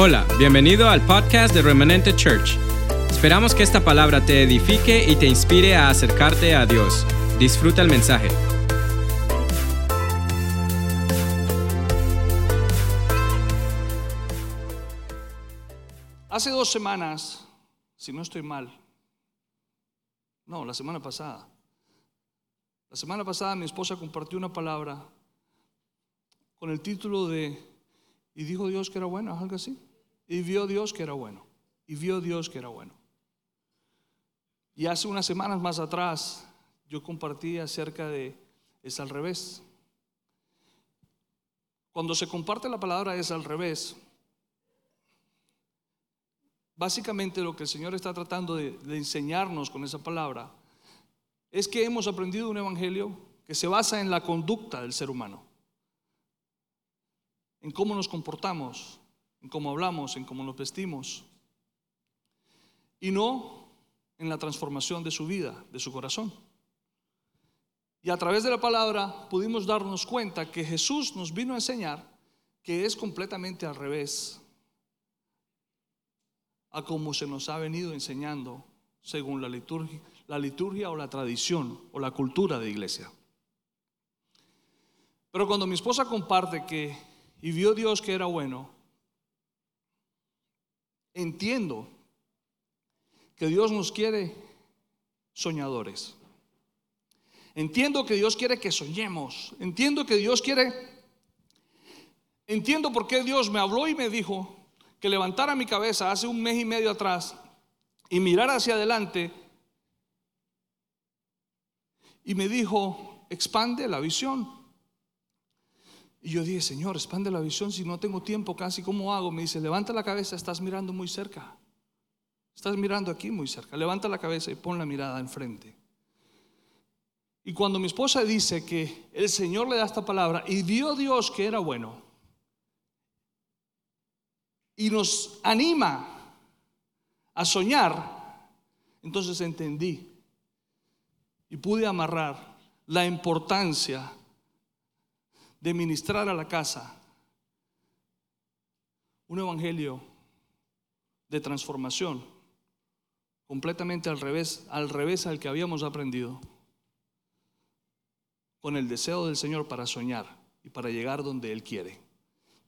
Hola, bienvenido al podcast de Remanente Church. Esperamos que esta palabra te edifique y te inspire a acercarte a Dios. Disfruta el mensaje. Hace dos semanas, si no estoy mal, no, la semana pasada, la semana pasada mi esposa compartió una palabra con el título de Y dijo Dios que era bueno, algo así. Y vio Dios que era bueno. Y vio Dios que era bueno. Y hace unas semanas más atrás yo compartí acerca de es al revés. Cuando se comparte la palabra es al revés, básicamente lo que el Señor está tratando de, de enseñarnos con esa palabra es que hemos aprendido un evangelio que se basa en la conducta del ser humano, en cómo nos comportamos, en cómo hablamos, en cómo nos vestimos, y no en la transformación de su vida, de su corazón. Y a través de la palabra pudimos darnos cuenta que Jesús nos vino a enseñar que es completamente al revés a como se nos ha venido enseñando según la liturgia, la liturgia o la tradición o la cultura de iglesia. Pero cuando mi esposa comparte que y vio Dios que era bueno, entiendo que Dios nos quiere soñadores. Entiendo que Dios quiere que soñemos. Entiendo que Dios quiere... Entiendo por qué Dios me habló y me dijo que levantara mi cabeza hace un mes y medio atrás y mirar hacia adelante y me dijo, expande la visión. Y yo dije, Señor, expande la visión si no tengo tiempo casi, ¿cómo hago? Me dice, levanta la cabeza, estás mirando muy cerca. Estás mirando aquí muy cerca. Levanta la cabeza y pon la mirada enfrente. Y cuando mi esposa dice que el Señor le da esta palabra y vio Dios que era bueno y nos anima a soñar, entonces entendí y pude amarrar la importancia de ministrar a la casa un evangelio de transformación completamente al revés, al revés al que habíamos aprendido, con el deseo del Señor para soñar y para llegar donde Él quiere.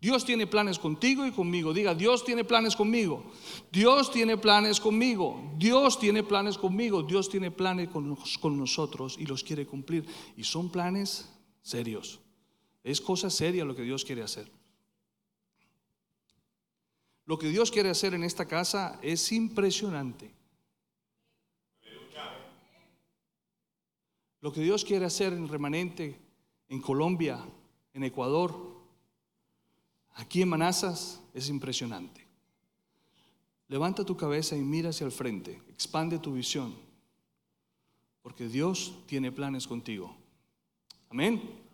Dios tiene planes contigo y conmigo. Diga, Dios tiene planes conmigo. Dios tiene planes conmigo. Dios tiene planes conmigo. Dios tiene planes con, con nosotros y los quiere cumplir. Y son planes serios. Es cosa seria lo que Dios quiere hacer. Lo que Dios quiere hacer en esta casa es impresionante. Lo que Dios quiere hacer en remanente en Colombia, en Ecuador, aquí en Manazas, es impresionante. Levanta tu cabeza y mira hacia el frente, expande tu visión, porque Dios tiene planes contigo. Amén.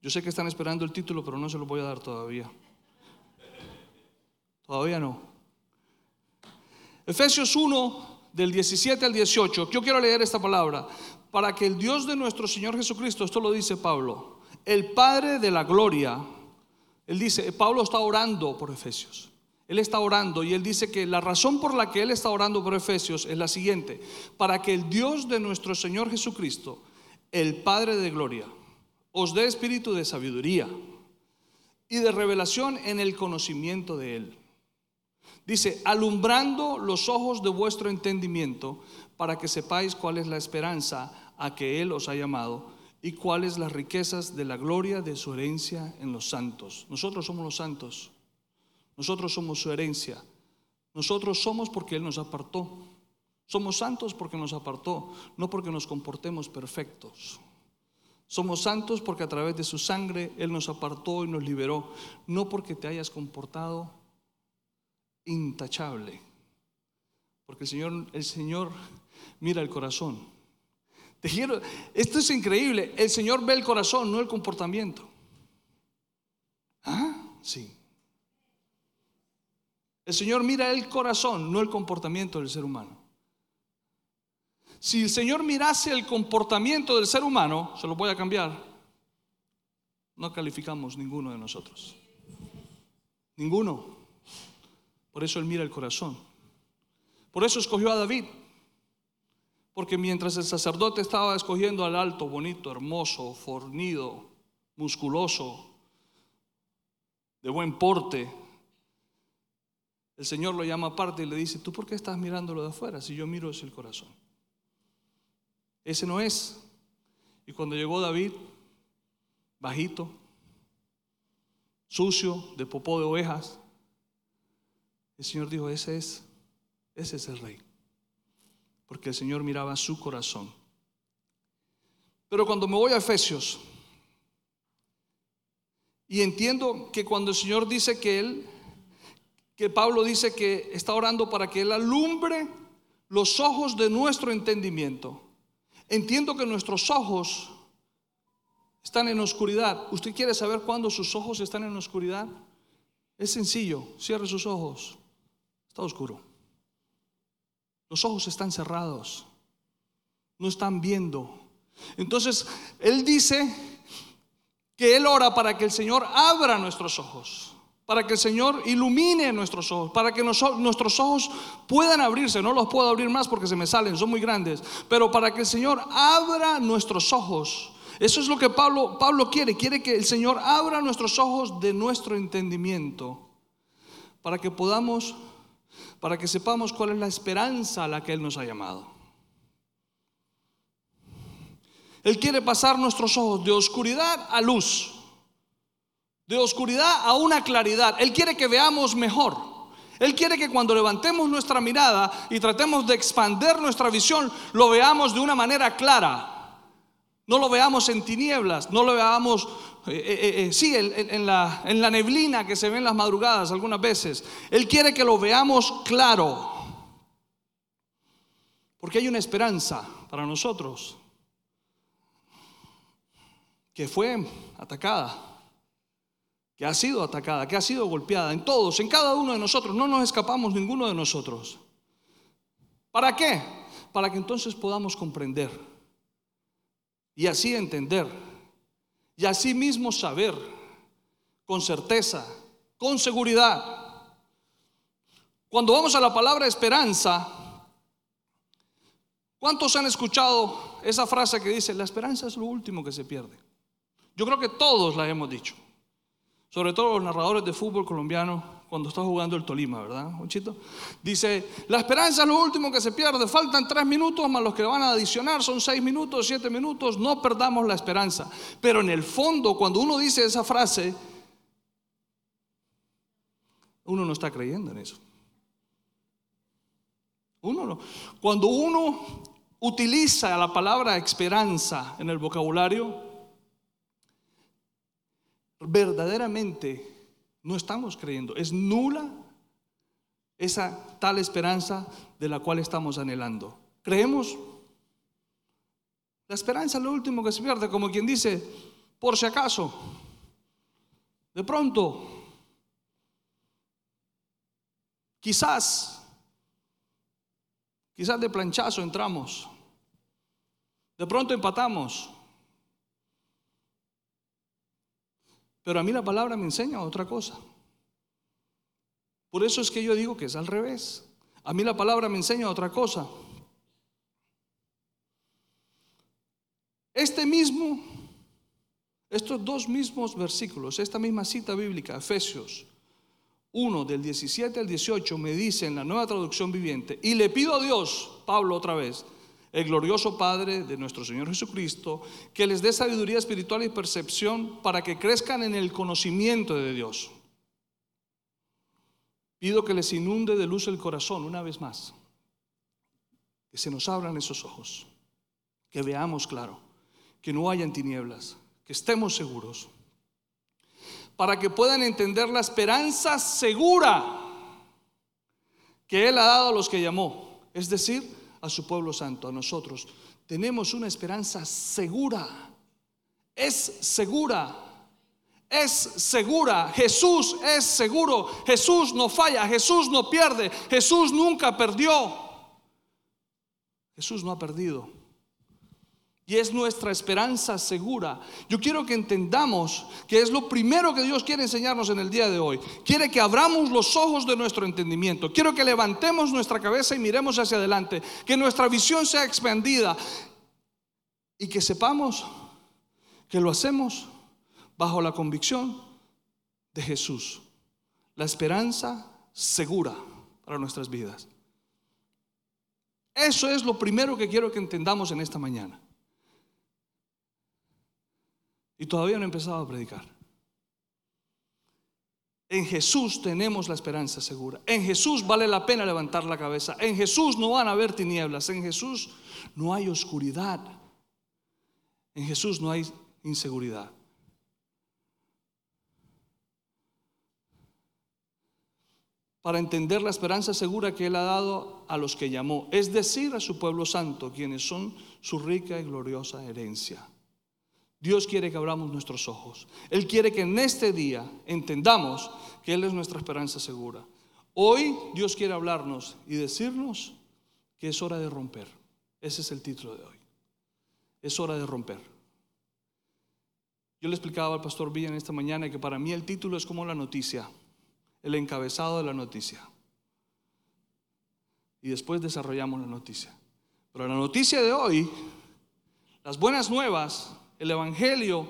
Yo sé que están esperando el título, pero no se lo voy a dar todavía. Todavía no. Efesios 1, del 17 al 18. Yo quiero leer esta palabra. Para que el Dios de nuestro Señor Jesucristo, esto lo dice Pablo, el Padre de la gloria, él dice, Pablo está orando por Efesios. Él está orando y él dice que la razón por la que él está orando por Efesios es la siguiente, para que el Dios de nuestro Señor Jesucristo, el Padre de gloria, os dé espíritu de sabiduría y de revelación en el conocimiento de Él. Dice, alumbrando los ojos de vuestro entendimiento para que sepáis cuál es la esperanza a que Él os ha llamado y cuáles las riquezas de la gloria de su herencia en los santos. Nosotros somos los santos, nosotros somos su herencia, nosotros somos porque Él nos apartó. Somos santos porque nos apartó, no porque nos comportemos perfectos. Somos santos porque a través de su sangre Él nos apartó y nos liberó, no porque te hayas comportado intachable. Porque el Señor, el Señor mira el corazón. Te quiero, esto es increíble. El Señor ve el corazón, no el comportamiento. ¿Ah? Sí. El Señor mira el corazón, no el comportamiento del ser humano. Si el Señor mirase el comportamiento del ser humano, se lo voy a cambiar, no calificamos ninguno de nosotros. Ninguno. Por eso Él mira el corazón. Por eso escogió a David. Porque mientras el sacerdote estaba escogiendo al alto, bonito, hermoso, fornido, musculoso, de buen porte, el Señor lo llama aparte y le dice, ¿tú por qué estás mirándolo de afuera si yo miro es el corazón? Ese no es. Y cuando llegó David, bajito, sucio, de popó de ovejas, el Señor dijo, ese es, ese es el rey. Porque el Señor miraba su corazón. Pero cuando me voy a Efesios, y entiendo que cuando el Señor dice que Él que Pablo dice que está orando para que Él alumbre los ojos de nuestro entendimiento. Entiendo que nuestros ojos están en oscuridad. ¿Usted quiere saber cuándo sus ojos están en oscuridad? Es sencillo, cierre sus ojos. Está oscuro. Los ojos están cerrados. No están viendo. Entonces, Él dice que Él ora para que el Señor abra nuestros ojos para que el Señor ilumine nuestros ojos, para que nuestros ojos puedan abrirse. No los puedo abrir más porque se me salen, son muy grandes, pero para que el Señor abra nuestros ojos. Eso es lo que Pablo, Pablo quiere, quiere que el Señor abra nuestros ojos de nuestro entendimiento, para que podamos, para que sepamos cuál es la esperanza a la que Él nos ha llamado. Él quiere pasar nuestros ojos de oscuridad a luz de oscuridad a una claridad. Él quiere que veamos mejor. Él quiere que cuando levantemos nuestra mirada y tratemos de expander nuestra visión, lo veamos de una manera clara. No lo veamos en tinieblas, no lo veamos, eh, eh, eh, sí, en, la, en la neblina que se ve en las madrugadas algunas veces. Él quiere que lo veamos claro. Porque hay una esperanza para nosotros que fue atacada que ha sido atacada, que ha sido golpeada, en todos, en cada uno de nosotros, no nos escapamos ninguno de nosotros. ¿Para qué? Para que entonces podamos comprender y así entender y así mismo saber con certeza, con seguridad. Cuando vamos a la palabra esperanza, ¿cuántos han escuchado esa frase que dice, la esperanza es lo último que se pierde? Yo creo que todos la hemos dicho. Sobre todo los narradores de fútbol colombiano cuando está jugando el Tolima, ¿verdad, Monchito? Dice, la esperanza es lo último que se pierde, faltan tres minutos más los que van a adicionar, son seis minutos, siete minutos, no perdamos la esperanza. Pero en el fondo, cuando uno dice esa frase, uno no está creyendo en eso. Uno no. Cuando uno utiliza la palabra esperanza en el vocabulario, verdaderamente no estamos creyendo. Es nula esa tal esperanza de la cual estamos anhelando. Creemos. La esperanza es lo último que se pierde, como quien dice, por si acaso, de pronto, quizás, quizás de planchazo entramos, de pronto empatamos, Pero a mí la palabra me enseña otra cosa. Por eso es que yo digo que es al revés. A mí la palabra me enseña otra cosa. Este mismo, estos dos mismos versículos, esta misma cita bíblica, Efesios 1 del 17 al 18, me dice en la nueva traducción viviente, y le pido a Dios, Pablo otra vez, el glorioso Padre de nuestro Señor Jesucristo, que les dé sabiduría espiritual y percepción para que crezcan en el conocimiento de Dios. Pido que les inunde de luz el corazón una vez más, que se nos abran esos ojos, que veamos claro, que no hayan tinieblas, que estemos seguros, para que puedan entender la esperanza segura que Él ha dado a los que llamó, es decir, a su pueblo santo, a nosotros. Tenemos una esperanza segura. Es segura. Es segura. Jesús es seguro. Jesús no falla. Jesús no pierde. Jesús nunca perdió. Jesús no ha perdido. Y es nuestra esperanza segura. Yo quiero que entendamos que es lo primero que Dios quiere enseñarnos en el día de hoy. Quiere que abramos los ojos de nuestro entendimiento. Quiero que levantemos nuestra cabeza y miremos hacia adelante. Que nuestra visión sea expandida y que sepamos que lo hacemos bajo la convicción de Jesús. La esperanza segura para nuestras vidas. Eso es lo primero que quiero que entendamos en esta mañana. Y todavía no he empezado a predicar. En Jesús tenemos la esperanza segura. En Jesús vale la pena levantar la cabeza. En Jesús no van a haber tinieblas. En Jesús no hay oscuridad. En Jesús no hay inseguridad. Para entender la esperanza segura que Él ha dado a los que llamó, es decir, a su pueblo santo, quienes son su rica y gloriosa herencia. Dios quiere que abramos nuestros ojos. Él quiere que en este día entendamos que Él es nuestra esperanza segura. Hoy Dios quiere hablarnos y decirnos que es hora de romper. Ese es el título de hoy. Es hora de romper. Yo le explicaba al pastor Villa en esta mañana que para mí el título es como la noticia, el encabezado de la noticia. Y después desarrollamos la noticia. Pero la noticia de hoy, las buenas nuevas, el Evangelio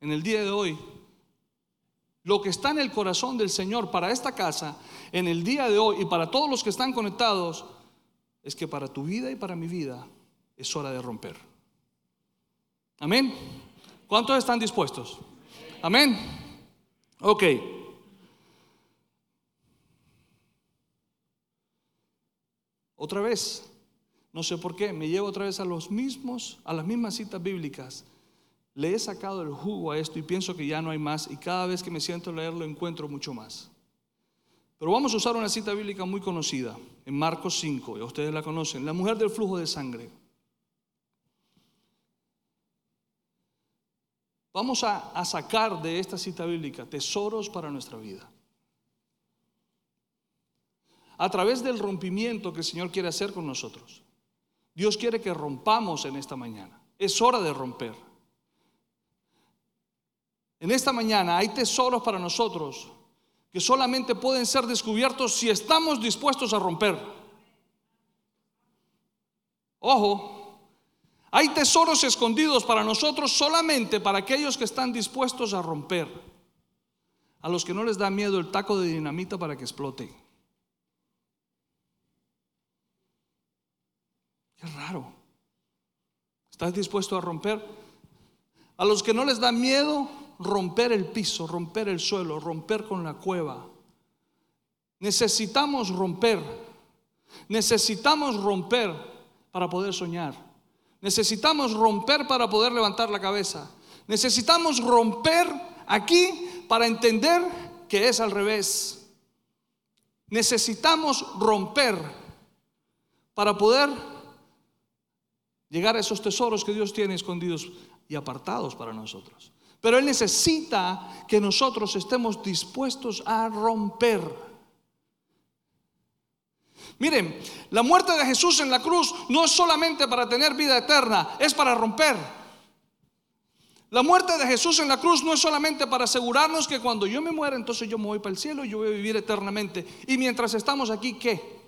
en el día de hoy, lo que está en el corazón del Señor para esta casa, en el día de hoy y para todos los que están conectados, es que para tu vida y para mi vida es hora de romper. Amén. ¿Cuántos están dispuestos? Amén. Ok. Otra vez, no sé por qué, me llevo otra vez a los mismos, a las mismas citas bíblicas. Le he sacado el jugo a esto y pienso que ya no hay más y cada vez que me siento a leerlo encuentro mucho más. Pero vamos a usar una cita bíblica muy conocida, en Marcos 5, y ustedes la conocen, la mujer del flujo de sangre. Vamos a sacar de esta cita bíblica tesoros para nuestra vida a través del rompimiento que el Señor quiere hacer con nosotros. Dios quiere que rompamos en esta mañana. Es hora de romper. En esta mañana hay tesoros para nosotros que solamente pueden ser descubiertos si estamos dispuestos a romper. Ojo, hay tesoros escondidos para nosotros solamente para aquellos que están dispuestos a romper. A los que no les da miedo el taco de dinamita para que explote. Es raro. ¿Estás dispuesto a romper? A los que no les da miedo romper el piso, romper el suelo, romper con la cueva. Necesitamos romper. Necesitamos romper para poder soñar. Necesitamos romper para poder levantar la cabeza. Necesitamos romper aquí para entender que es al revés. Necesitamos romper para poder llegar a esos tesoros que Dios tiene escondidos y apartados para nosotros. Pero Él necesita que nosotros estemos dispuestos a romper. Miren, la muerte de Jesús en la cruz no es solamente para tener vida eterna, es para romper. La muerte de Jesús en la cruz no es solamente para asegurarnos que cuando yo me muera, entonces yo me voy para el cielo y yo voy a vivir eternamente. Y mientras estamos aquí, ¿qué?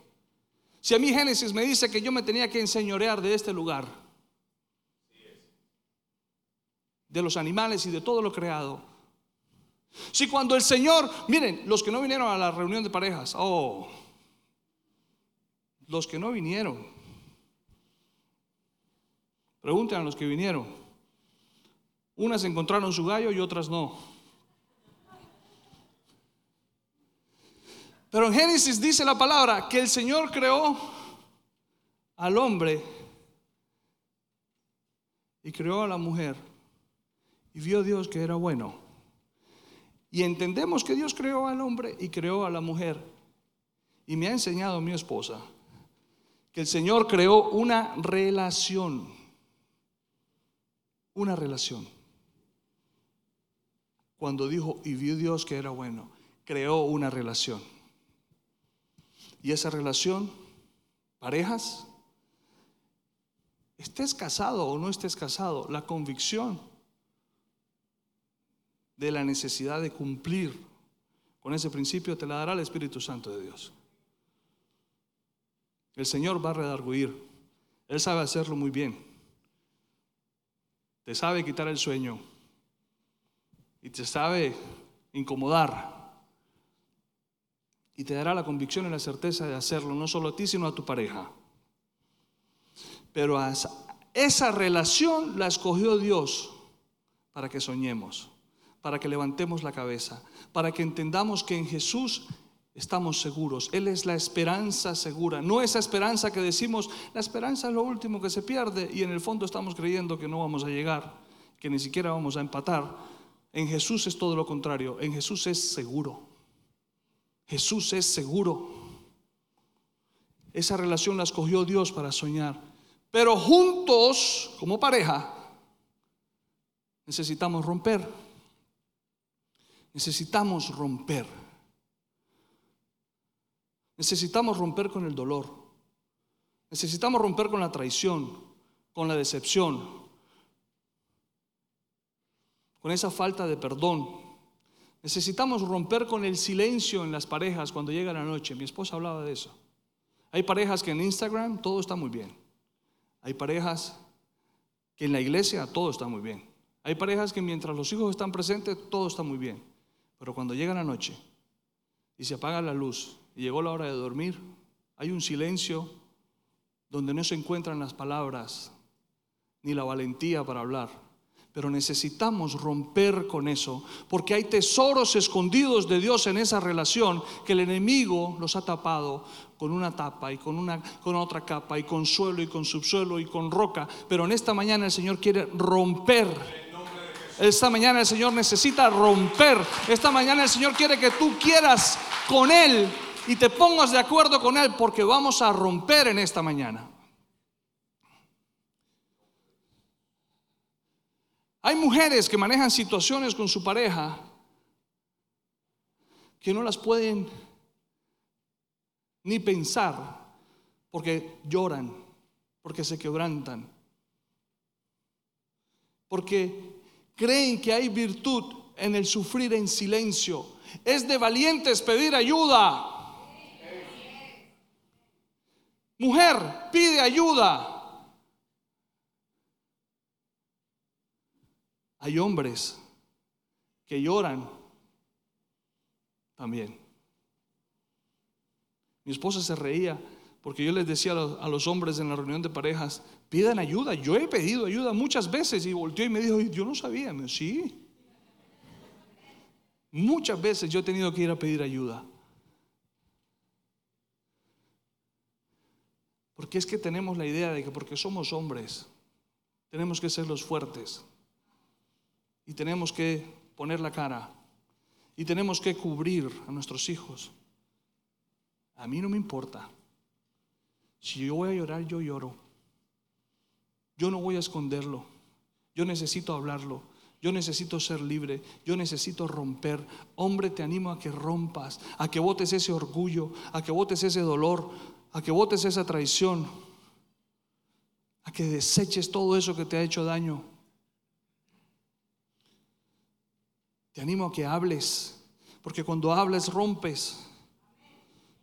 Si a mí Génesis me dice que yo me tenía que enseñorear de este lugar, de los animales y de todo lo creado. Si cuando el Señor, miren, los que no vinieron a la reunión de parejas, oh, los que no vinieron, pregunten a los que vinieron. Unas encontraron su gallo y otras no. Pero en Génesis dice la palabra que el Señor creó al hombre y creó a la mujer. Y vio Dios que era bueno. Y entendemos que Dios creó al hombre y creó a la mujer. Y me ha enseñado mi esposa que el Señor creó una relación. Una relación. Cuando dijo, y vio Dios que era bueno, creó una relación. Y esa relación, parejas, estés casado o no estés casado, la convicción de la necesidad de cumplir con ese principio te la dará el Espíritu Santo de Dios. El Señor va a redarguir. Él sabe hacerlo muy bien. Te sabe quitar el sueño. Y te sabe incomodar. Y te dará la convicción y la certeza de hacerlo, no solo a ti, sino a tu pareja. Pero esa relación la escogió Dios para que soñemos, para que levantemos la cabeza, para que entendamos que en Jesús estamos seguros. Él es la esperanza segura, no esa esperanza que decimos, la esperanza es lo último que se pierde y en el fondo estamos creyendo que no vamos a llegar, que ni siquiera vamos a empatar. En Jesús es todo lo contrario, en Jesús es seguro. Jesús es seguro. Esa relación la escogió Dios para soñar. Pero juntos, como pareja, necesitamos romper. Necesitamos romper. Necesitamos romper con el dolor. Necesitamos romper con la traición, con la decepción, con esa falta de perdón. Necesitamos romper con el silencio en las parejas cuando llega la noche. Mi esposa hablaba de eso. Hay parejas que en Instagram todo está muy bien. Hay parejas que en la iglesia todo está muy bien. Hay parejas que mientras los hijos están presentes todo está muy bien. Pero cuando llega la noche y se apaga la luz y llegó la hora de dormir, hay un silencio donde no se encuentran las palabras ni la valentía para hablar. Pero necesitamos romper con eso, porque hay tesoros escondidos de Dios en esa relación que el enemigo los ha tapado con una tapa y con, una, con otra capa y con suelo y con subsuelo y con roca. Pero en esta mañana el Señor quiere romper. Esta mañana el Señor necesita romper. Esta mañana el Señor quiere que tú quieras con Él y te pongas de acuerdo con Él porque vamos a romper en esta mañana. Hay mujeres que manejan situaciones con su pareja que no las pueden ni pensar porque lloran, porque se quebrantan, porque creen que hay virtud en el sufrir en silencio. Es de valientes pedir ayuda. Mujer, pide ayuda. Hay hombres que lloran también. Mi esposa se reía porque yo les decía a los, hombres en la reunión de parejas, pidan ayuda. Yo he pedido ayuda muchas veces y volteó y me dijo, yo no sabía. Sí. Muchas veces yo he tenido que ir a pedir ayuda. Porque es que tenemos la idea de que porque somos hombres, tenemos que ser los fuertes y tenemos que poner la cara y tenemos que cubrir a nuestros hijos. A mí no me importa. Si yo voy a llorar, yo lloro. Yo no voy a esconderlo. Yo necesito hablarlo. Yo necesito ser libre. Yo necesito romper. Hombre, te animo a que rompas, a que votes ese orgullo, a que votes ese dolor, a que votes esa traición, a que deseches todo eso que te ha hecho daño. Te animo a que hables, porque cuando hables rompes.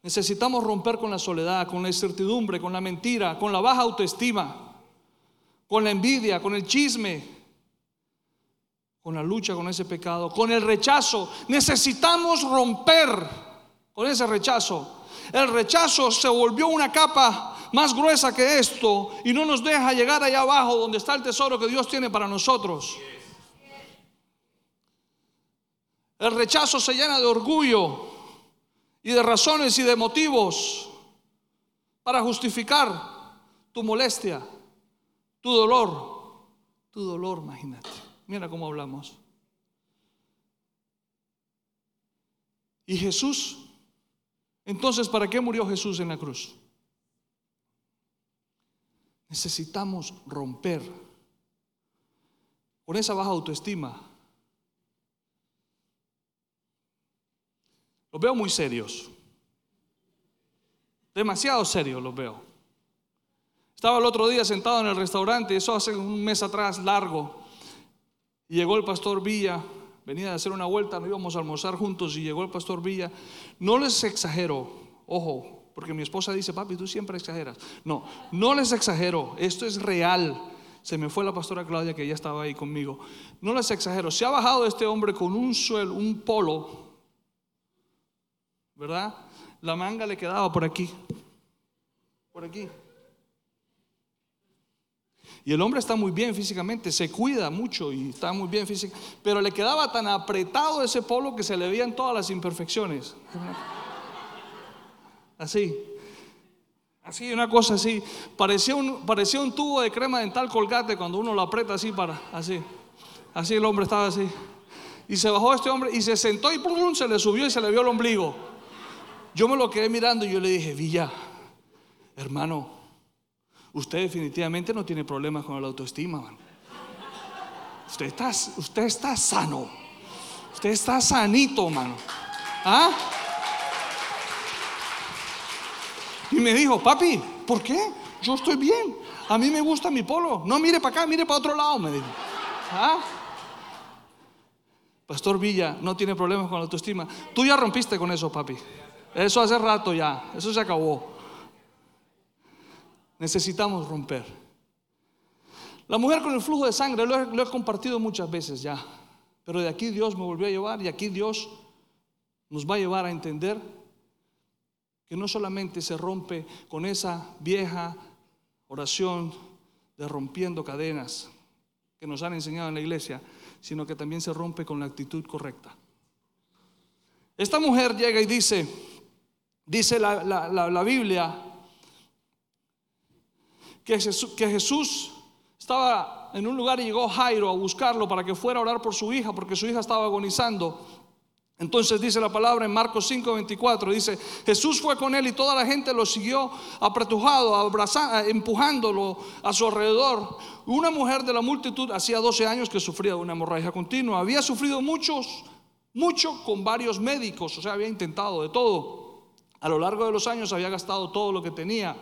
Necesitamos romper con la soledad, con la incertidumbre, con la mentira, con la baja autoestima, con la envidia, con el chisme, con la lucha con ese pecado, con el rechazo. Necesitamos romper con ese rechazo. El rechazo se volvió una capa más gruesa que esto y no nos deja llegar allá abajo donde está el tesoro que Dios tiene para nosotros. El rechazo se llena de orgullo y de razones y de motivos para justificar tu molestia, tu dolor, tu dolor, imagínate. Mira cómo hablamos. Y Jesús, entonces, ¿para qué murió Jesús en la cruz? Necesitamos romper con esa baja autoestima Los veo muy serios. Demasiado serios los veo. Estaba el otro día sentado en el restaurante, eso hace un mes atrás, largo. Llegó el pastor Villa, venía de hacer una vuelta, nos íbamos a almorzar juntos y llegó el pastor Villa. No les exagero, ojo, porque mi esposa dice, papi, tú siempre exageras. No, no les exagero, esto es real. Se me fue la pastora Claudia que ya estaba ahí conmigo. No les exagero, se ha bajado este hombre con un suelo, un polo, ¿verdad? La manga le quedaba por aquí, por aquí. Y el hombre está muy bien físicamente, se cuida mucho y está muy bien físicamente, pero le quedaba tan apretado ese polo que se le veían todas las imperfecciones. Así. Así, una cosa así. Parecía un, parecía un tubo de crema dental colgate cuando uno lo aprieta así para, así. Así el hombre estaba así. Y se bajó este hombre y se sentó y ¡pum! se le subió y se le vio el ombligo. Yo me lo quedé mirando y yo le dije, Villa, hermano, usted definitivamente no tiene problemas con la autoestima, Usted está, usted está sano. Usted está sanito, mano. ¿Ah? Y me dijo, papi, ¿por qué? Yo estoy bien. A mí me gusta mi polo. No mire para acá, mire para otro lado, me dijo. ¿Ah? Pastor Villa no tiene problemas con la autoestima. Tú ya rompiste con eso, papi. Eso hace rato ya. Eso se acabó. Necesitamos romper. La mujer con el flujo de sangre lo he, lo he compartido muchas veces ya. Pero de aquí Dios me volvió a llevar y aquí Dios nos va a llevar a entender que no solamente se rompe con esa vieja oración de rompiendo cadenas que nos han enseñado en la iglesia, sino que también se rompe con la actitud correcta. Esta mujer llega y dice, dice la, Biblia, que Jesús, que Jesús estaba en un lugar y llegó Jairo a buscarlo para que fuera a orar por su hija, porque su hija estaba agonizando. Entonces dice la palabra en Marcos 5, 24, dice, Jesús fue con él y toda la gente lo siguió apretujado, empujándolo a su alrededor. Una mujer de la multitud hacía 12 años que sufría de una hemorragia continua. Había sufrido muchos, mucho con varios médicos, o sea, había intentado de todo. A lo largo de los años había gastado todo lo que tenía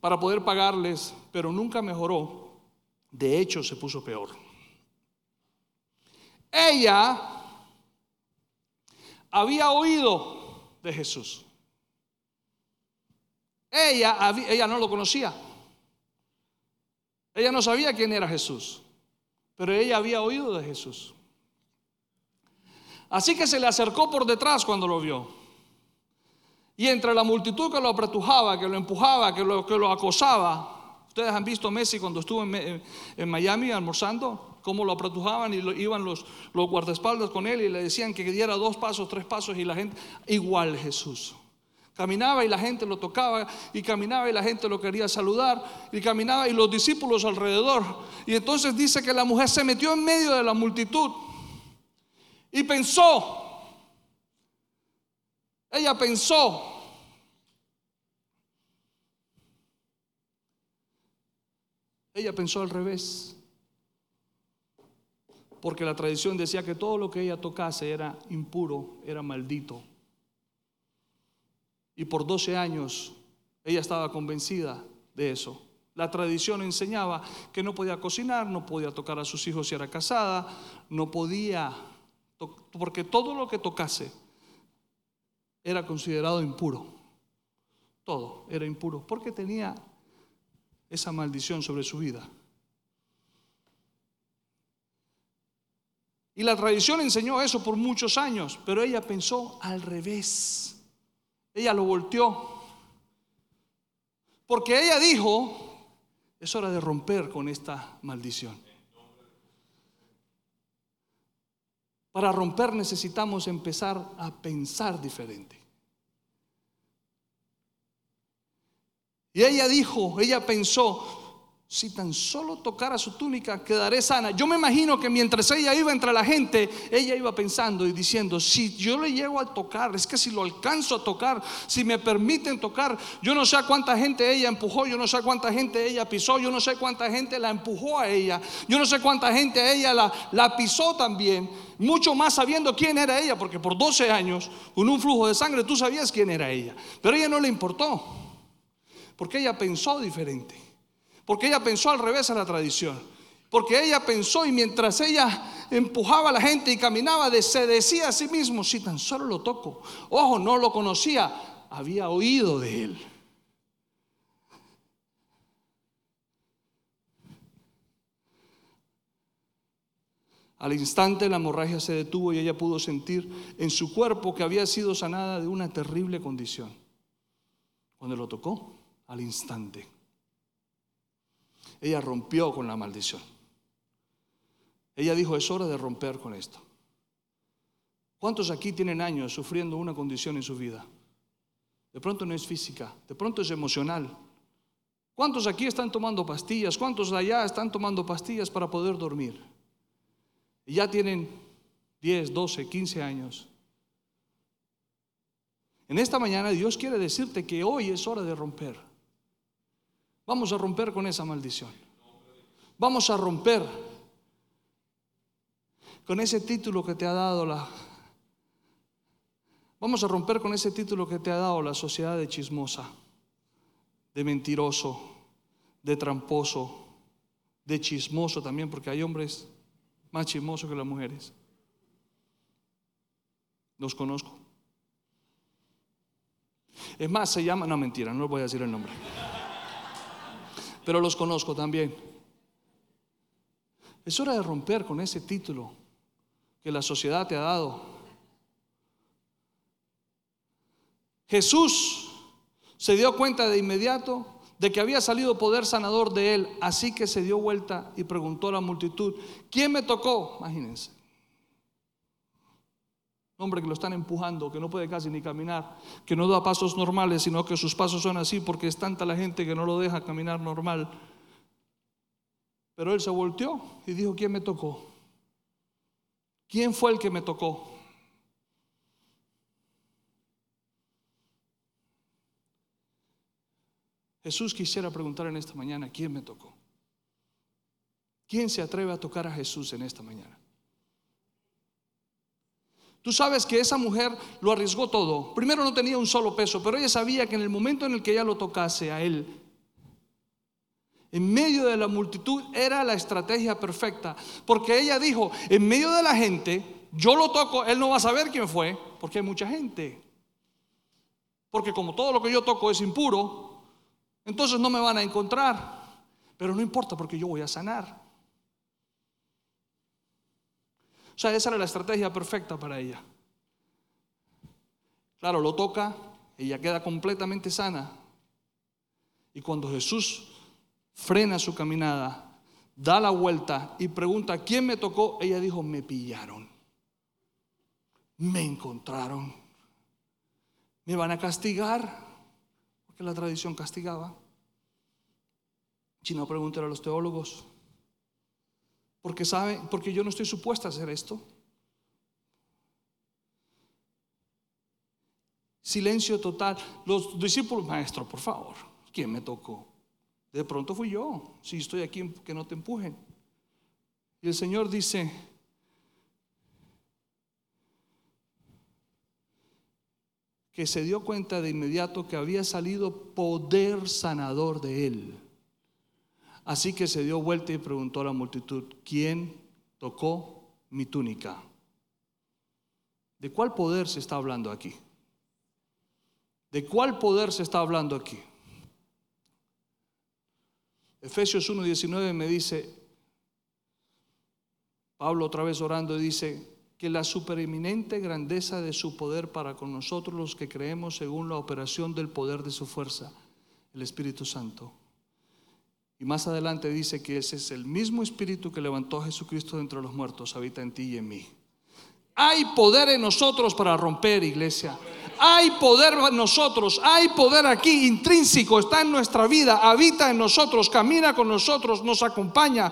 para poder pagarles, pero nunca mejoró. De hecho, se puso peor. Ella había oído de Jesús. Ella, ella no lo conocía. Ella no sabía quién era Jesús, pero ella había oído de Jesús. Así que se le acercó por detrás cuando lo vio. Y entre la multitud que lo apretujaba, que lo empujaba, que lo, que lo acosaba, ustedes han visto a Messi cuando estuvo en, Miami almorzando, cómo lo apretujaban y iban los, los guardaespaldas con él y le decían que diera dos pasos, tres pasos y la gente, igual Jesús. Caminaba y la gente lo tocaba y caminaba y la gente lo quería saludar y caminaba y los discípulos alrededor. Y entonces dice que la mujer se metió en medio de la multitud y pensó, ella pensó, ella pensó al revés porque la tradición decía que todo lo que ella tocase era impuro, era maldito. Y por 12 años ella estaba convencida de eso. La tradición enseñaba que no podía cocinar, no podía tocar a sus hijos si era casada, no podía, porque todo lo que tocase era considerado impuro. Todo era impuro, porque tenía esa maldición sobre su vida. Y la tradición enseñó eso por muchos años, pero ella pensó al revés. Ella lo volteó. Porque ella dijo, es hora de romper con esta maldición. Para romper necesitamos empezar a pensar diferente. Y ella dijo, ella pensó, si tan solo tocara su túnica, quedaré sana. Yo me imagino que mientras ella iba entre la gente, ella iba pensando y diciendo, si yo le llego a tocar, es que si lo alcanzo a tocar, si me permiten tocar, yo no sé a cuánta gente ella empujó, yo no sé a cuánta gente ella pisó, yo no sé cuánta gente la empujó a ella, yo no sé cuánta gente ella la, la pisó también, mucho más sabiendo quién era ella, porque por 12 años, con un flujo de sangre, tú sabías quién era ella, pero a ella no le importó. Porque ella pensó diferente. Porque ella pensó al revés a la tradición. Porque ella pensó y mientras ella empujaba a la gente y caminaba, se decía a sí mismo, si tan solo lo toco. Ojo, no lo conocía, había oído de él. Al instante la hemorragia se detuvo y ella pudo sentir en su cuerpo que había sido sanada de una terrible condición. Cuando lo tocó, al instante, ella rompió con la maldición. Ella dijo, es hora de romper con esto. ¿Cuántos aquí tienen años sufriendo una condición en su vida? De pronto no es física, de pronto es emocional. ¿Cuántos aquí están tomando pastillas? ¿Cuántos allá están tomando pastillas para poder dormir? Y ya tienen 10, 12, 15 años. En esta mañana Dios quiere decirte que hoy es hora de romper. Vamos a romper con esa maldición. Vamos a romper con ese título que te ha dado la... Vamos a romper con ese título que te ha dado la sociedad de chismosa, de mentiroso, de tramposo, de chismoso también, porque hay hombres más chismosos que las mujeres. Los conozco. Es más, se llama, no mentira, no voy a decir el nombre. Pero los conozco también. Es hora de romper con ese título que la sociedad te ha dado. Jesús se dio cuenta de inmediato de que había salido poder sanador de él, así que se dio vuelta y preguntó a la multitud, ¿quién me tocó? Imagínense. hombre que lo están empujando, que no puede casi ni caminar, que no da pasos normales, sino que sus pasos son así porque es tanta la gente que no lo deja caminar normal. Pero él se volteó y dijo, ¿quién me tocó? ¿Quién fue el que me tocó? Jesús quisiera preguntar en esta mañana, ¿quién me tocó? ¿Quién se atreve a tocar a Jesús en esta mañana? Tú sabes que esa mujer lo arriesgó todo. Primero no tenía un solo peso, pero ella sabía que en el momento en el que ella lo tocase a él, en medio de la multitud era la estrategia perfecta, porque ella dijo, en medio de la gente, yo lo toco, él no va a saber quién fue, porque hay mucha gente. Porque como todo lo que yo toco es impuro, entonces no me van a encontrar. Pero no importa porque yo voy a sanar. O sea, esa era la estrategia perfecta para ella. Claro, lo toca, ella queda completamente sana. Y cuando Jesús frena su caminada, da la vuelta y pregunta, ¿quién me tocó? Ella dijo, me pillaron. Me encontraron. Me van a castigar que la tradición castigaba. Si no, pregúntale a los teólogos. Porque sabe, porque yo no estoy supuesta a hacer esto. Silencio total. Los discípulos, maestro, por favor, ¿quién me tocó? De pronto fui yo. Si estoy aquí, que no te empujen. Y el Señor dice, que se dio cuenta de inmediato que había salido poder sanador de él. Así que se dio vuelta y preguntó a la multitud, ¿quién tocó mi túnica? ¿De cuál poder se está hablando aquí? ¿De cuál poder se está hablando aquí? Efesios 1.19 me dice, Pablo otra vez orando dice, que la supereminente grandeza de su poder para con nosotros los que creemos según la operación del poder de su fuerza, el Espíritu Santo. Y más adelante dice que ese es el mismo Espíritu que levantó a Jesucristo de entre los muertos, habita en ti y en mí. Hay poder en nosotros para romper, iglesia. Hay poder en nosotros, hay poder aquí intrínseco, está en nuestra vida, habita en nosotros, camina con nosotros, nos acompaña,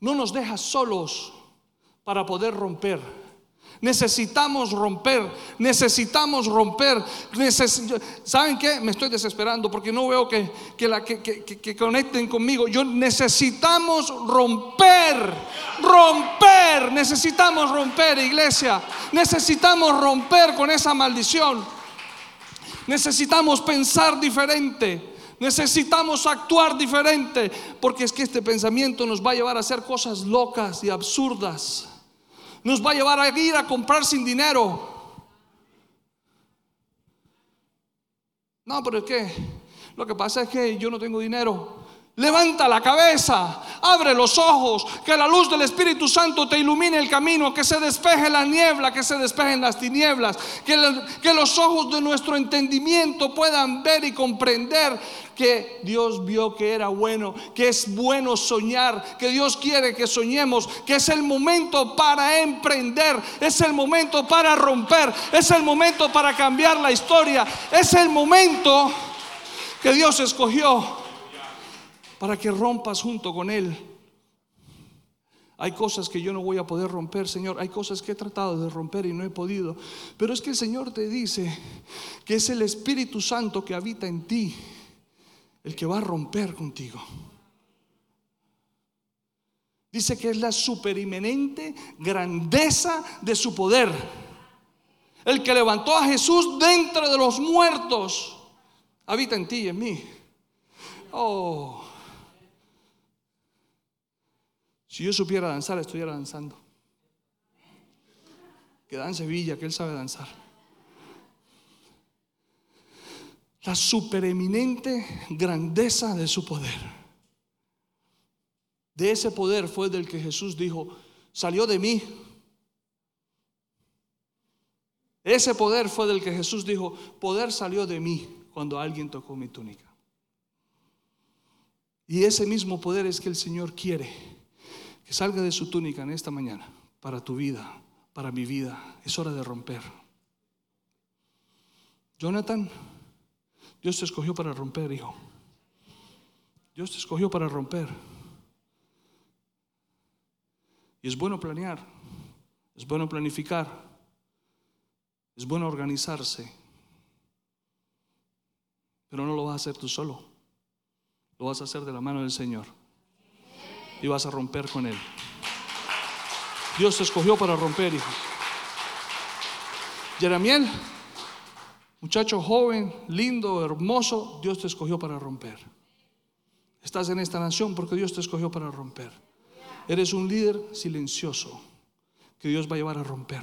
no nos deja solos para poder romper. Necesitamos romper, necesitamos romper. ¿Saben qué? Me estoy desesperando porque no veo que, la, que, conecten conmigo. Yo necesitamos romper, romper, necesitamos romper, iglesia. Necesitamos romper con esa maldición. Necesitamos pensar diferente. Necesitamos actuar diferente porque es que este pensamiento nos va a llevar a hacer cosas locas y absurdas. Nos va a llevar a ir a comprar sin dinero. No, pero es que lo que pasa es que yo no tengo dinero. Levanta la cabeza, abre los ojos, que la luz del Espíritu Santo te ilumine el camino, que se despeje la niebla, que se despejen las tinieblas, que, que los ojos de nuestro entendimiento puedan ver y comprender que Dios vio que era bueno, que es bueno soñar, que Dios quiere que soñemos, que es el momento para emprender, es el momento para romper, es el momento para cambiar la historia, es el momento que Dios escogió para que rompas junto con Él. Hay cosas que yo no voy a poder romper, Señor. Hay cosas que he tratado de romper y no he podido. Pero es que el Señor te dice que es el Espíritu Santo que habita en ti el que va a romper contigo. Dice que es la superimenente grandeza de su poder. El que levantó a Jesús dentro de los muertos habita en ti y en mí. Oh. Si yo supiera danzar, estuviera danzando. Que dance Villa, que él sabe danzar. La supereminente grandeza de su poder. De ese poder fue del que Jesús dijo, salió de mí. Ese poder fue del que Jesús dijo, poder salió de mí cuando alguien tocó mi túnica. Y ese mismo poder es que el Señor quiere que salga de su túnica en esta mañana para tu vida, para mi vida. Es hora de romper. Jonathan, Dios te escogió para romper, hijo. Dios te escogió para romper. Y es bueno planear, es bueno planificar, es bueno organizarse, pero no lo vas a hacer tú solo, lo vas a hacer de la mano del Señor y vas a romper con Él. Dios te escogió para romper, hijo. Jeremiel, muchacho joven, lindo, hermoso, Dios te escogió para romper. Estás en esta nación porque Dios te escogió para romper. Eres un líder silencioso que Dios va a llevar a romper.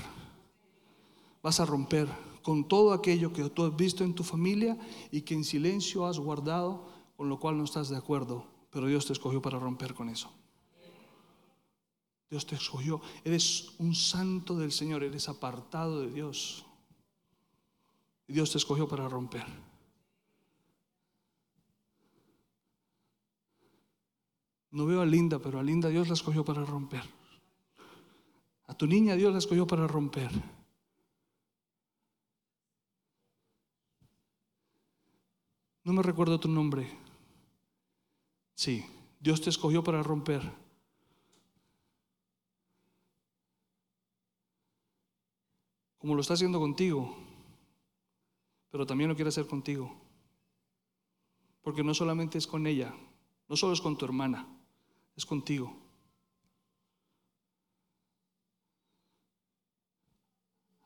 Vas a romper con todo aquello que tú has visto en tu familia y que en silencio has guardado, con lo cual no estás de acuerdo, pero Dios te escogió para romper con eso. Dios te escogió. Eres un santo del Señor, eres apartado de Dios. Y Dios te escogió para romper. No veo a Linda, pero a Linda Dios la escogió para romper. A tu niña Dios la escogió para romper. No me recuerdo tu nombre. Sí, Dios te escogió para romper. Como lo está haciendo contigo, pero también lo quiere hacer contigo. Porque no solamente es con ella, no solo es con tu hermana, es contigo.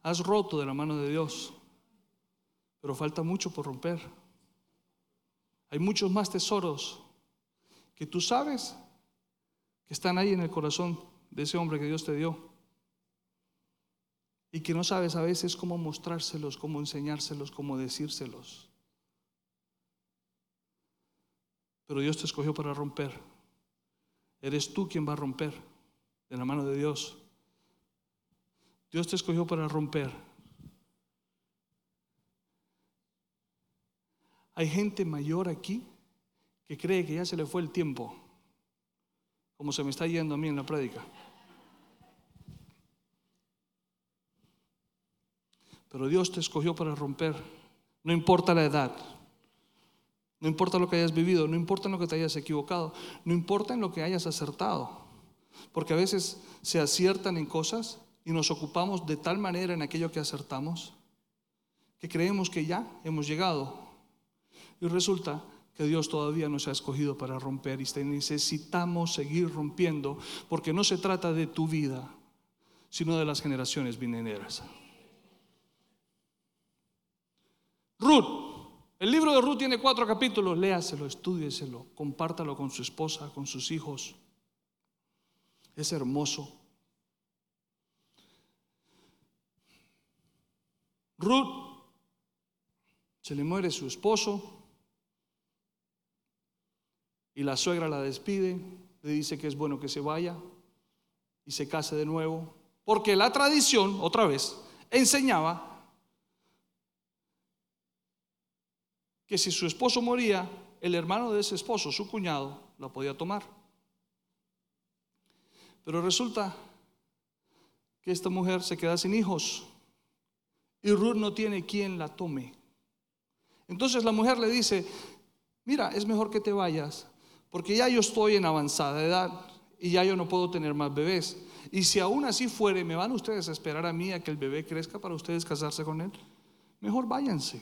Has roto de la mano de Dios, pero falta mucho por romper. Hay muchos más tesoros que tú sabes que están ahí en el corazón de ese hombre que Dios te dio y que no sabes a veces cómo mostrárselos, cómo enseñárselos, cómo decírselos. Pero Dios te escogió para romper. Eres tú quien va a romper de la mano de Dios. Dios te escogió para romper. Hay gente mayor aquí que cree que ya se le fue el tiempo, como se me está yendo a mí en la prédica. Pero Dios te escogió para romper. No importa la edad. No importa lo que hayas vivido, no importa en lo que te hayas equivocado, no importa en lo que hayas acertado. Porque a veces se aciertan en cosas y nos ocupamos de tal manera en aquello que acertamos que creemos que ya hemos llegado. Y resulta que Dios todavía nos ha escogido para romper y necesitamos seguir rompiendo porque no se trata de tu vida, sino de las generaciones venideras. Ruth, El libro de Ruth tiene cuatro capítulos, léaselo, estúdieselo, compártalo con su esposa, con sus hijos. Es hermoso. Ruth. Se le muere su esposo. Y la suegra la despide, le dice que es bueno que se vaya y se case de nuevo, porque la tradición, otra vez, enseñaba que si su esposo moría, el hermano de ese esposo, su cuñado, la podía tomar. Pero resulta que esta mujer se queda sin hijos y Ruth no tiene quien la tome. Entonces la mujer le dice, mira, es mejor que te vayas, porque ya yo estoy en avanzada edad y ya yo no puedo tener más bebés. Y si aún así fuere, ¿me van ustedes a esperar a mí a que el bebé crezca para ustedes casarse con él? Mejor váyanse.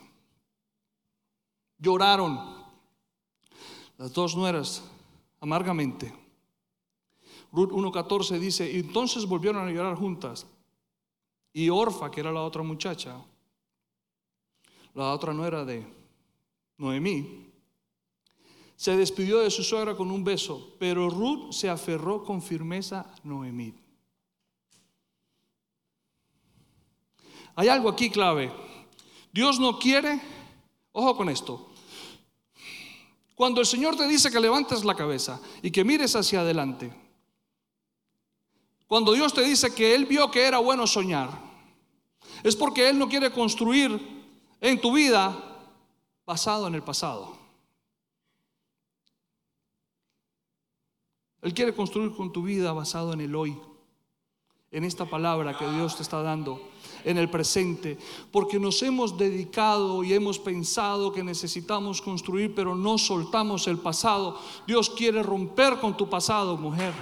Lloraron las dos nueras amargamente. Ruth 1.14 dice, entonces volvieron a llorar juntas. Y Orfa, que era la otra muchacha, la otra nuera de Noemí, se despidió de su suegra con un beso, pero Ruth se aferró con firmeza a Noemí. Hay algo aquí clave. Dios no quiere, ojo con esto, cuando el Señor te dice que levantes la cabeza y que mires hacia adelante, cuando Dios te dice que Él vio que era bueno soñar, es porque Él no quiere construir en tu vida basado en el pasado. Él quiere construir con tu vida basado en el hoy, en esta palabra que Dios te está dando en el presente, porque nos hemos dedicado y hemos pensado que necesitamos construir, pero no soltamos el pasado. Dios quiere romper con tu pasado, mujer.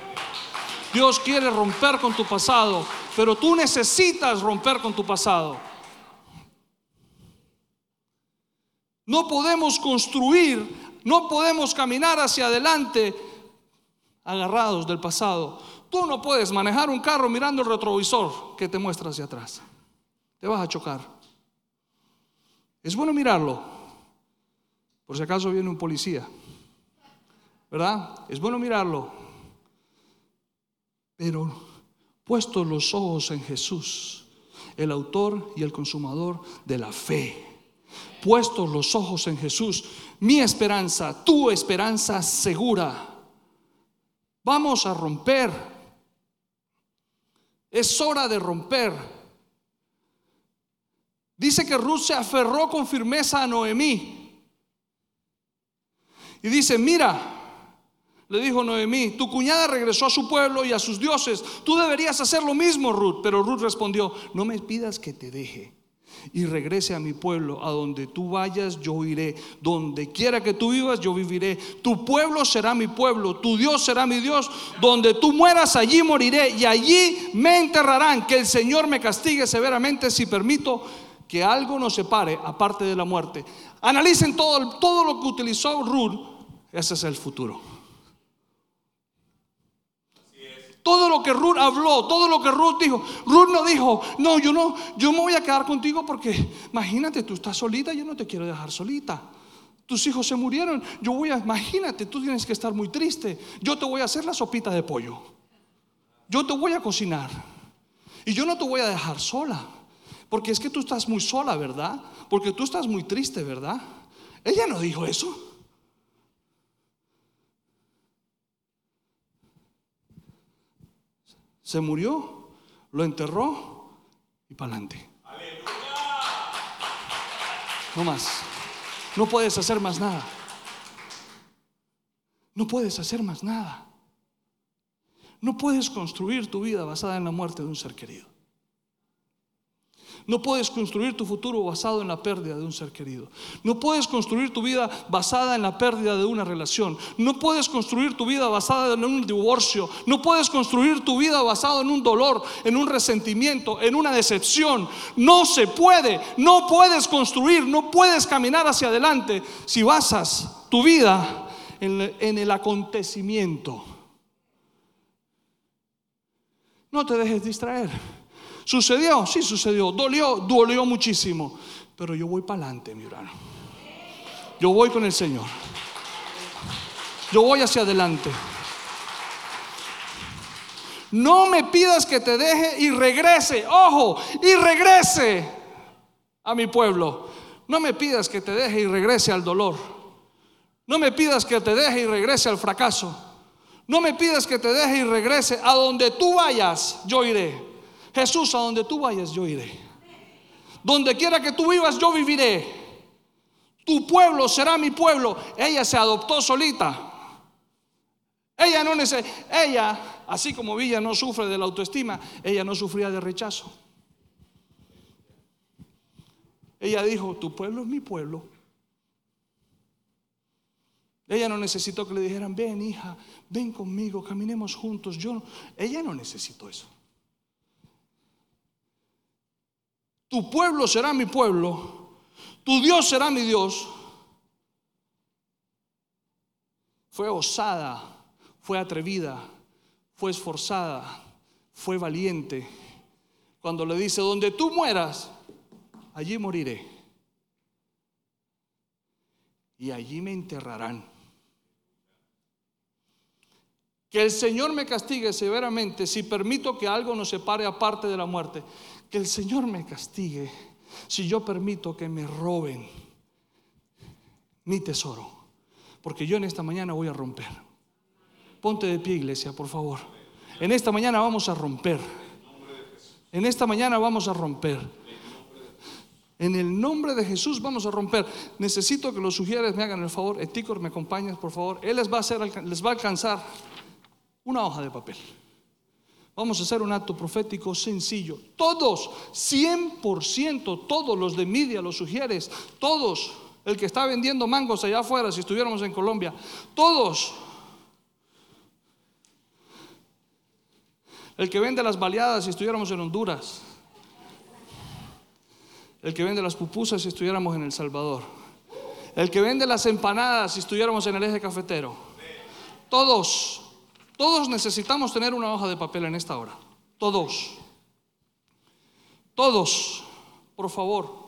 Dios quiere romper con tu pasado, pero tú necesitas romper con tu pasado. No podemos construir, no podemos caminar hacia adelante agarrados del pasado. Tú no puedes manejar un carro mirando el retrovisor que te muestra hacia atrás te vas a chocar. Es bueno mirarlo, por si acaso viene un policía, ¿verdad? Es bueno mirarlo, pero puestos los ojos en Jesús, el autor y el consumador de la fe. Puestos los ojos en Jesús, mi esperanza, tu esperanza segura. Vamos a romper. Es hora de romper. Dice que Ruth se aferró con firmeza a Noemí. Y dice, mira, le dijo Noemí, tu cuñada regresó a su pueblo y a sus dioses. Tú deberías hacer lo mismo, Ruth. Pero Ruth respondió, no me pidas que te deje y regrese a mi pueblo. A donde tú vayas, yo iré. Donde quiera que tú vivas, yo viviré. Tu pueblo será mi pueblo, tu Dios será mi Dios. Donde tú mueras, allí moriré y allí me enterrarán. Que el Señor me castigue severamente si permito que algo nos separe aparte de la muerte. Analicen todo, todo lo que utilizó Ruth, ese es el futuro. Todo lo que Ruth habló, todo lo que Ruth dijo, Ruth no dijo, no, yo no, yo me voy a quedar contigo porque imagínate, tú estás solita, yo no te quiero dejar solita. Tus hijos se murieron, yo voy a, imagínate, tú tienes que estar muy triste. Yo te voy a hacer la sopita de pollo. Yo te voy a cocinar. Y yo no te voy a dejar sola. Porque es que tú estás muy sola, ¿verdad? Porque tú estás muy triste, ¿verdad? Ella no dijo eso. Se murió, lo enterró y para adelante. No más. No puedes hacer más nada. No puedes hacer más nada. No puedes construir tu vida basada en la muerte de un ser querido. No puedes construir tu futuro basado en la pérdida de un ser querido. No puedes construir tu vida basada en la pérdida de una relación. No puedes construir tu vida basada en un divorcio. No puedes construir tu vida basado en un dolor, en un resentimiento, en una decepción. No se puede. No puedes construir, no puedes caminar hacia adelante si basas tu vida en el acontecimiento. No te dejes distraer. ¿Sucedió? Sí, sucedió. ¿Dolió? Dolió muchísimo. Pero yo voy para adelante, mi hermano. Yo voy con el Señor. Yo voy hacia adelante. No me pidas que te deje y regrese, ojo, y regrese a mi pueblo. No me pidas que te deje y regrese al dolor. No me pidas que te deje y regrese al fracaso. No me pidas que te deje y regrese. A donde tú vayas, yo iré. Jesús, a donde tú vayas, yo iré. Donde quiera que tú vivas, yo viviré. Tu pueblo será mi pueblo. Ella se adoptó solita. Ella no necesita, ella, así como Villa no sufre de la autoestima, ella no sufría de rechazo. Ella dijo, tu pueblo es mi pueblo. Ella no necesitó que le dijeran, ven hija, ven conmigo, caminemos juntos. Yo, ella no necesitó eso. Tu pueblo será mi pueblo, tu Dios será mi Dios. Fue osada, fue atrevida, fue esforzada, fue valiente. Cuando le dice, donde tú mueras, allí moriré. Y allí me enterrarán. Que el Señor me castigue severamente si permito que algo nos separe aparte de la muerte. Que el Señor me castigue si yo permito que me roben mi tesoro. Porque yo en esta mañana voy a romper. Ponte de pie, iglesia, por favor. En esta mañana vamos a romper. En esta mañana vamos a romper. En el nombre de Jesús vamos a romper. Necesito que los sugieres me hagan el favor. Eticor, me acompañas, por favor. Él les va a, hacer, les va a alcanzar una hoja de papel. Vamos a hacer un acto profético sencillo. Todos, 100%, todos los de media, los sugieres, todos, el que está vendiendo mangos allá afuera, si estuviéramos en Colombia, todos, el que vende las baleadas si estuviéramos en Honduras, el que vende las pupusas si estuviéramos en El Salvador, el que vende las empanadas si estuviéramos en el eje cafetero, todos todos necesitamos tener una hoja de papel en esta hora. Todos. Todos, por favor.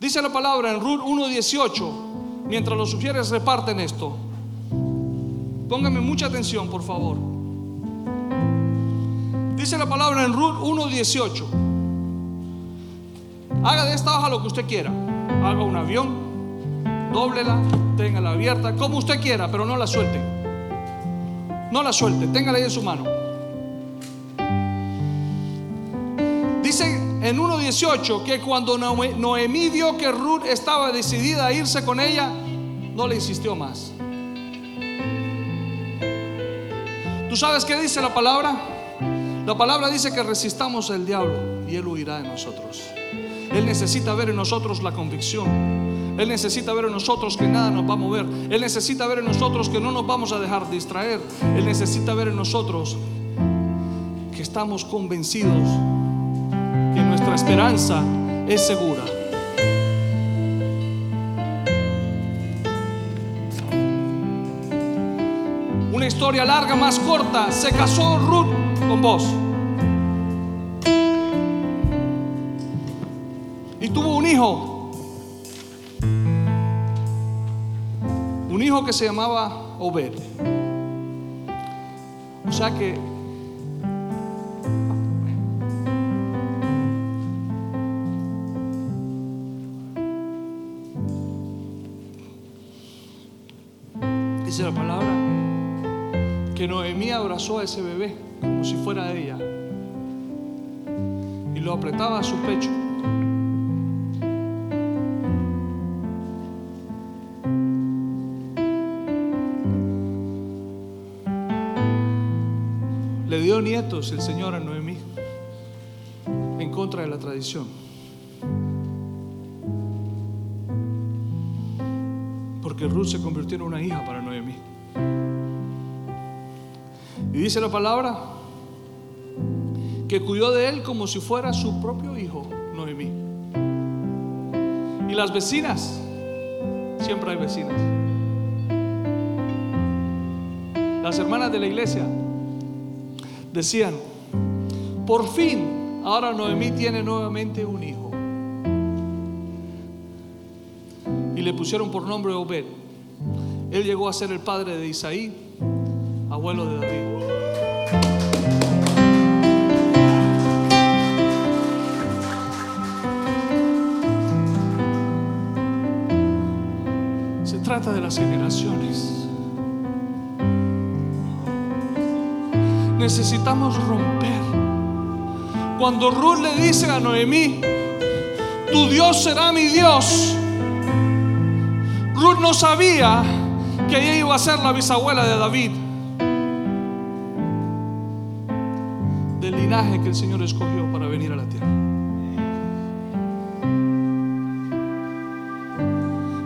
Dice la palabra en Ruth 1.18, mientras los sugieres reparten esto. Póngame mucha atención, por favor. Dice la palabra en Ruth 1.18. Haga de esta hoja lo que usted quiera. Haga un avión, Dóblela, téngala abierta, como usted quiera, pero no la suelte. No la suelte, téngala ahí en su mano. Dice en 1.18 que cuando Noemí vio que Ruth estaba decidida a irse con ella, no le insistió más. ¿Tú sabes qué dice la palabra? La palabra dice que resistamos al diablo y él huirá de nosotros. Él necesita ver en nosotros la convicción él necesita ver en nosotros que nada nos va a mover. Él necesita ver en nosotros que no nos vamos a dejar distraer. Él necesita ver en nosotros que estamos convencidos que nuestra esperanza es segura. Una historia larga, más corta. Se casó Ruth con vos. Hijo un hijo que se llamaba Obed. O sea que dice la palabra que Noemí abrazó a ese bebé como si fuera ella y lo apretaba a su pecho. Nietos el Señor a Noemí en contra de la tradición. Porque Ruth se convirtió en una hija para Noemí. Y dice la palabra que cuidó de él como si fuera su propio hijo, Noemí. Y las vecinas, siempre hay vecinas. Las hermanas de la iglesia decían, por fin, ahora Noemí tiene nuevamente un hijo. Y le pusieron por nombre Obed. Él llegó a ser el padre de Isaí, abuelo de David. Se trata de las generaciones. Necesitamos romper. Cuando Ruth le dice a Noemí, tu Dios será mi Dios, Ruth no sabía que ella iba a ser la bisabuela de David, del linaje que el Señor escogió para venir a la tierra.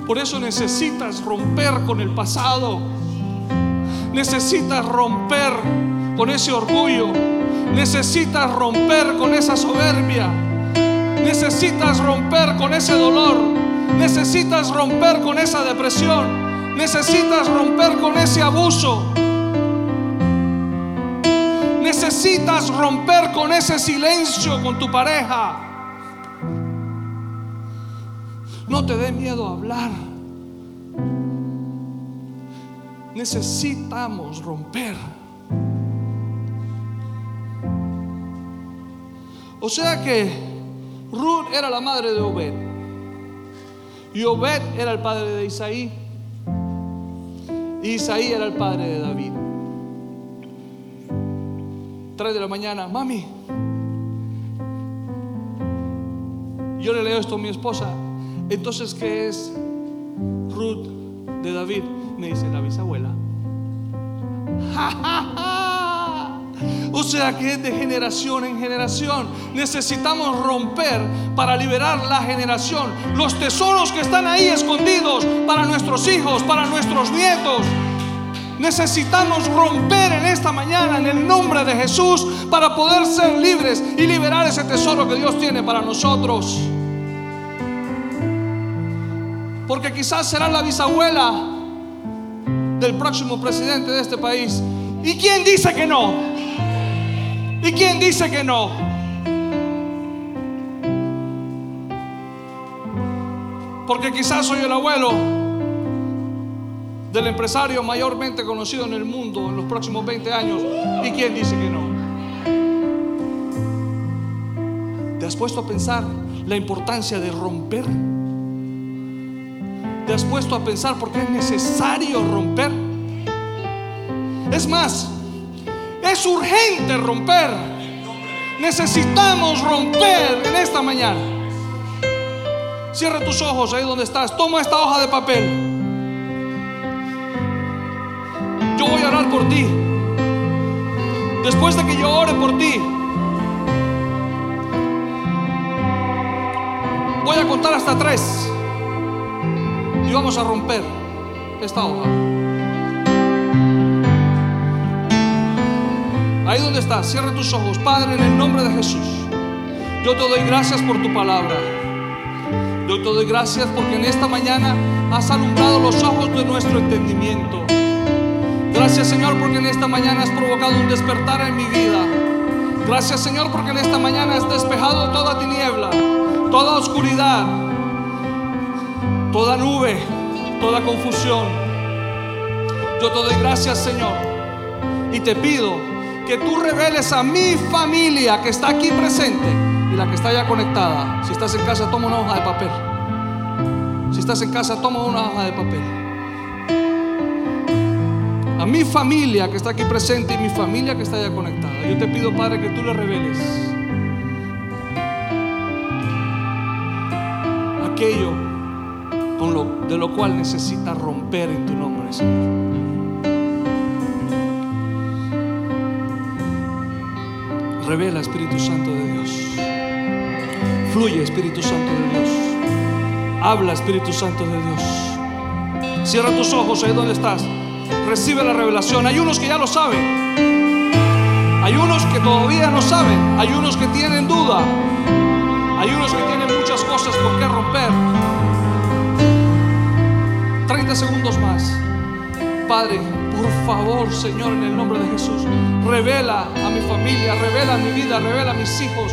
Por eso necesitas romper con el pasado. Necesitas romper con ese orgullo. Necesitas romper con esa soberbia. Necesitas romper con ese dolor. Necesitas romper con esa depresión. Necesitas romper con ese abuso. Necesitas romper con ese silencio con tu pareja. No te dé miedo hablar. Necesitamos romper. O sea que Ruth era la madre de Obed. Y Obed era el padre de Isaí. Y Isaí era el padre de David. Tres de la mañana, mami. Yo le leo esto a mi esposa. Entonces, ¿qué es Ruth de David? Me dice la bisabuela. O sea que es de generación en generación. Necesitamos romper para liberar la generación. Los tesoros que están ahí escondidos para nuestros hijos, para nuestros nietos. Necesitamos romper en esta mañana en el nombre de Jesús para poder ser libres y liberar ese tesoro que Dios tiene para nosotros. Porque quizás será la bisabuela del próximo presidente de este país. ¿Y quién dice que no? ¿Y quién dice que no? Porque quizás soy el abuelo del empresario mayormente conocido en el mundo en los próximos 20 años. ¿Y quién dice que no? ¿Te has puesto a pensar la importancia de romper? ¿Te has puesto a pensar por qué es necesario romper? Es más, es urgente romper. Necesitamos romper en esta mañana. Cierra tus ojos ahí donde estás. Toma esta hoja de papel. Yo voy a orar por ti. Después de que yo ore por ti, voy a contar hasta tres. Y vamos a romper esta hoja. Ahí donde estás, cierra tus ojos. Padre, en el nombre de Jesús, yo te doy gracias por tu palabra. Yo te doy gracias porque en esta mañana has alumbrado los ojos de nuestro entendimiento. Gracias Señor porque en esta mañana has provocado un despertar en mi vida. Gracias Señor porque en esta mañana has despejado toda tiniebla, toda oscuridad, toda nube, toda confusión. Yo te doy gracias Señor y te pido que tú reveles a mi familia que está aquí presente y la que está ya conectada. Si estás en casa, toma una hoja de papel. Si estás en casa, toma una hoja de papel. A mi familia que está aquí presente y mi familia que está ya conectada. Yo te pido, Padre, que tú le reveles aquello con lo, de lo cual necesita romper en tu nombre, Señor. Revela, Espíritu Santo de Dios. Fluye, Espíritu Santo de Dios. Habla, Espíritu Santo de Dios. Cierra tus ojos ahí donde estás. Recibe la revelación. Hay unos que ya lo saben. Hay unos que todavía no saben. Hay unos que tienen duda. Hay unos que tienen muchas cosas por qué romper. 30 segundos más. Padre, por favor, Señor, en el nombre de Jesús, revela a mi familia, revela a mi vida, revela a mis hijos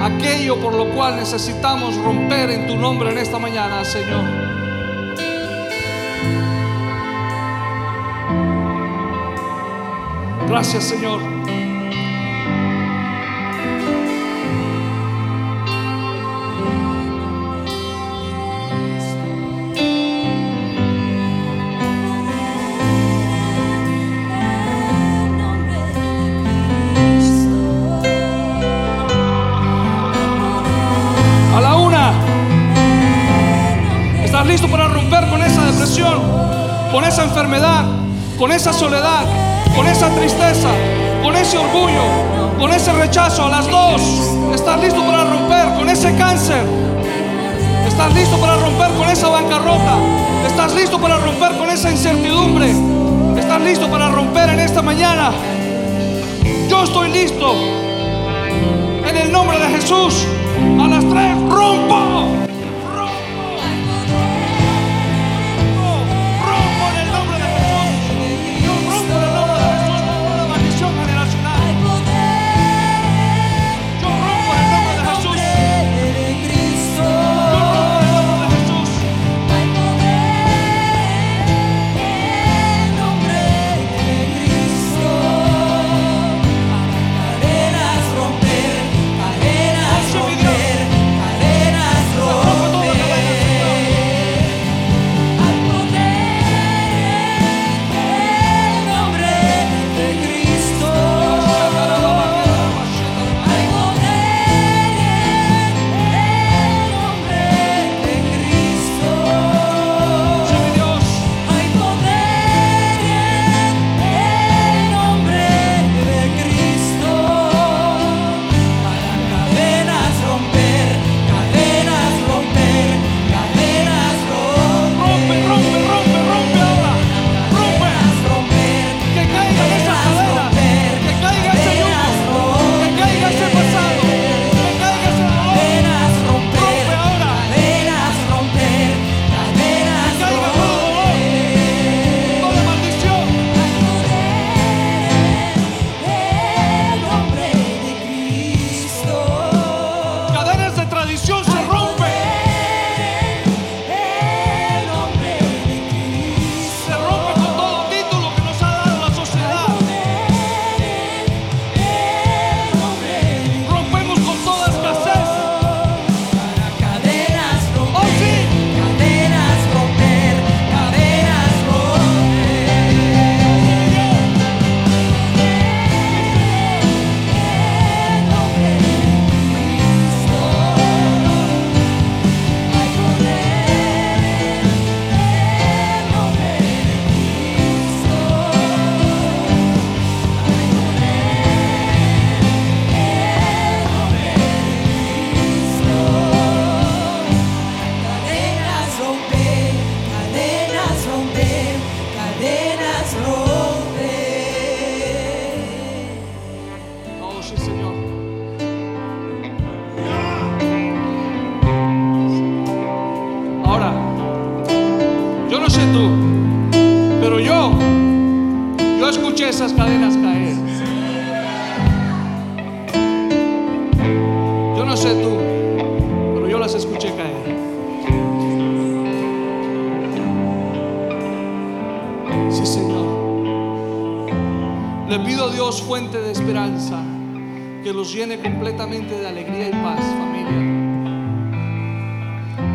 aquello por lo cual necesitamos romper en tu nombre en esta mañana, Señor. Gracias, Señor. ¿Estás listo para romper con esa depresión, con esa enfermedad, con esa soledad, con esa tristeza, con ese orgullo, con ese rechazo? A las dos. ¿Estás listo para romper con ese cáncer? ¿Estás listo para romper con esa bancarrota? ¿Estás listo para romper con esa incertidumbre? ¿Estás listo para romper en esta mañana? Yo estoy listo. En el nombre de Jesús. A las tres. Rompo. De alegría y paz, familia.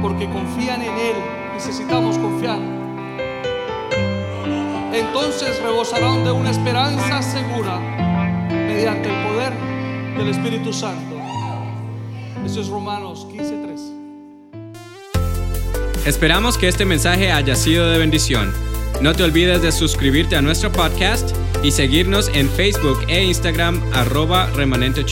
Porque confían en Él, necesitamos confiar. Entonces rebosarán de una esperanza segura mediante el poder del Espíritu Santo. Eso es Romanos 15:3. Esperamos que este mensaje haya sido de bendición. No te olvides de suscribirte a nuestro podcast y seguirnos en Facebook e Instagram arroba remanente.